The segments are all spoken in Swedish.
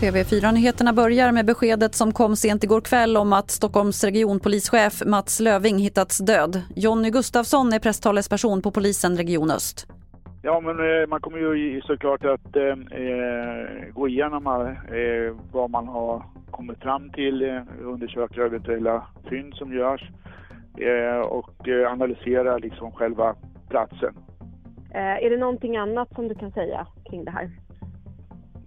TV4-nyheterna börjar med beskedet som kom sent igår kväll om att Stockholms regionpolischef Mats Löving hittats död. Jonny Gustafsson är presstalesperson på polisen Region Öst. Ja, men eh, man kommer ju såklart att eh, eh, gå igenom eh, vad man har kommit fram till, eh, undersöka eventuella fynd som görs eh, och eh, analysera liksom själva platsen. Eh, är det någonting annat som du kan säga kring det här?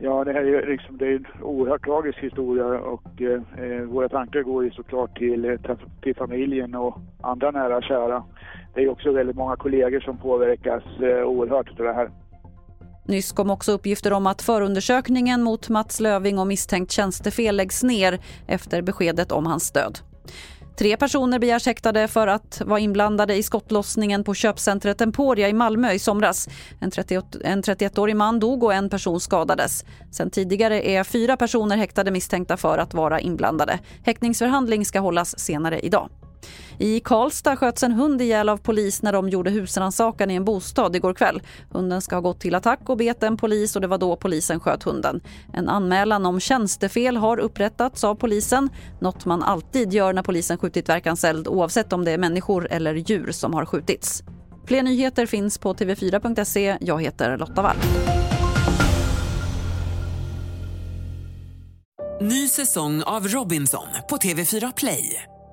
Ja, det här är, liksom, det är en oerhört tragisk historia och eh, eh våra tankar går ju såklart eh, till, till familjen och andra nära och kära. Det är också väldigt många kollegor som påverkas eh, oerhört av det här. Nyss kom också uppgifter om att förundersökningen mot Mats Löving och misstänkt tjänstefel läggs ner efter beskedet om hans död. Tre personer begärs häktade för att vara inblandade i skottlossningen på köpcentret Emporia i Malmö i somras. En, 31, en 31-årig man dog och en person skadades. Sen tidigare är fyra personer häktade misstänkta för att vara inblandade. Häktningsförhandling ska hållas senare idag. I Karlstad sköts en hund ihjäl av polis när de gjorde husrannsakan i en bostad igår kväll. Hunden ska ha gått till attack och bet en polis och det var då polisen sköt hunden. En anmälan om tjänstefel har upprättats av polisen. Något man alltid gör när polisen skjutit verkanseld oavsett om det är människor eller djur som har skjutits. Fler nyheter finns på tv4.se. Jag heter Lotta Wall. Ny säsong av Robinson på TV4 Play.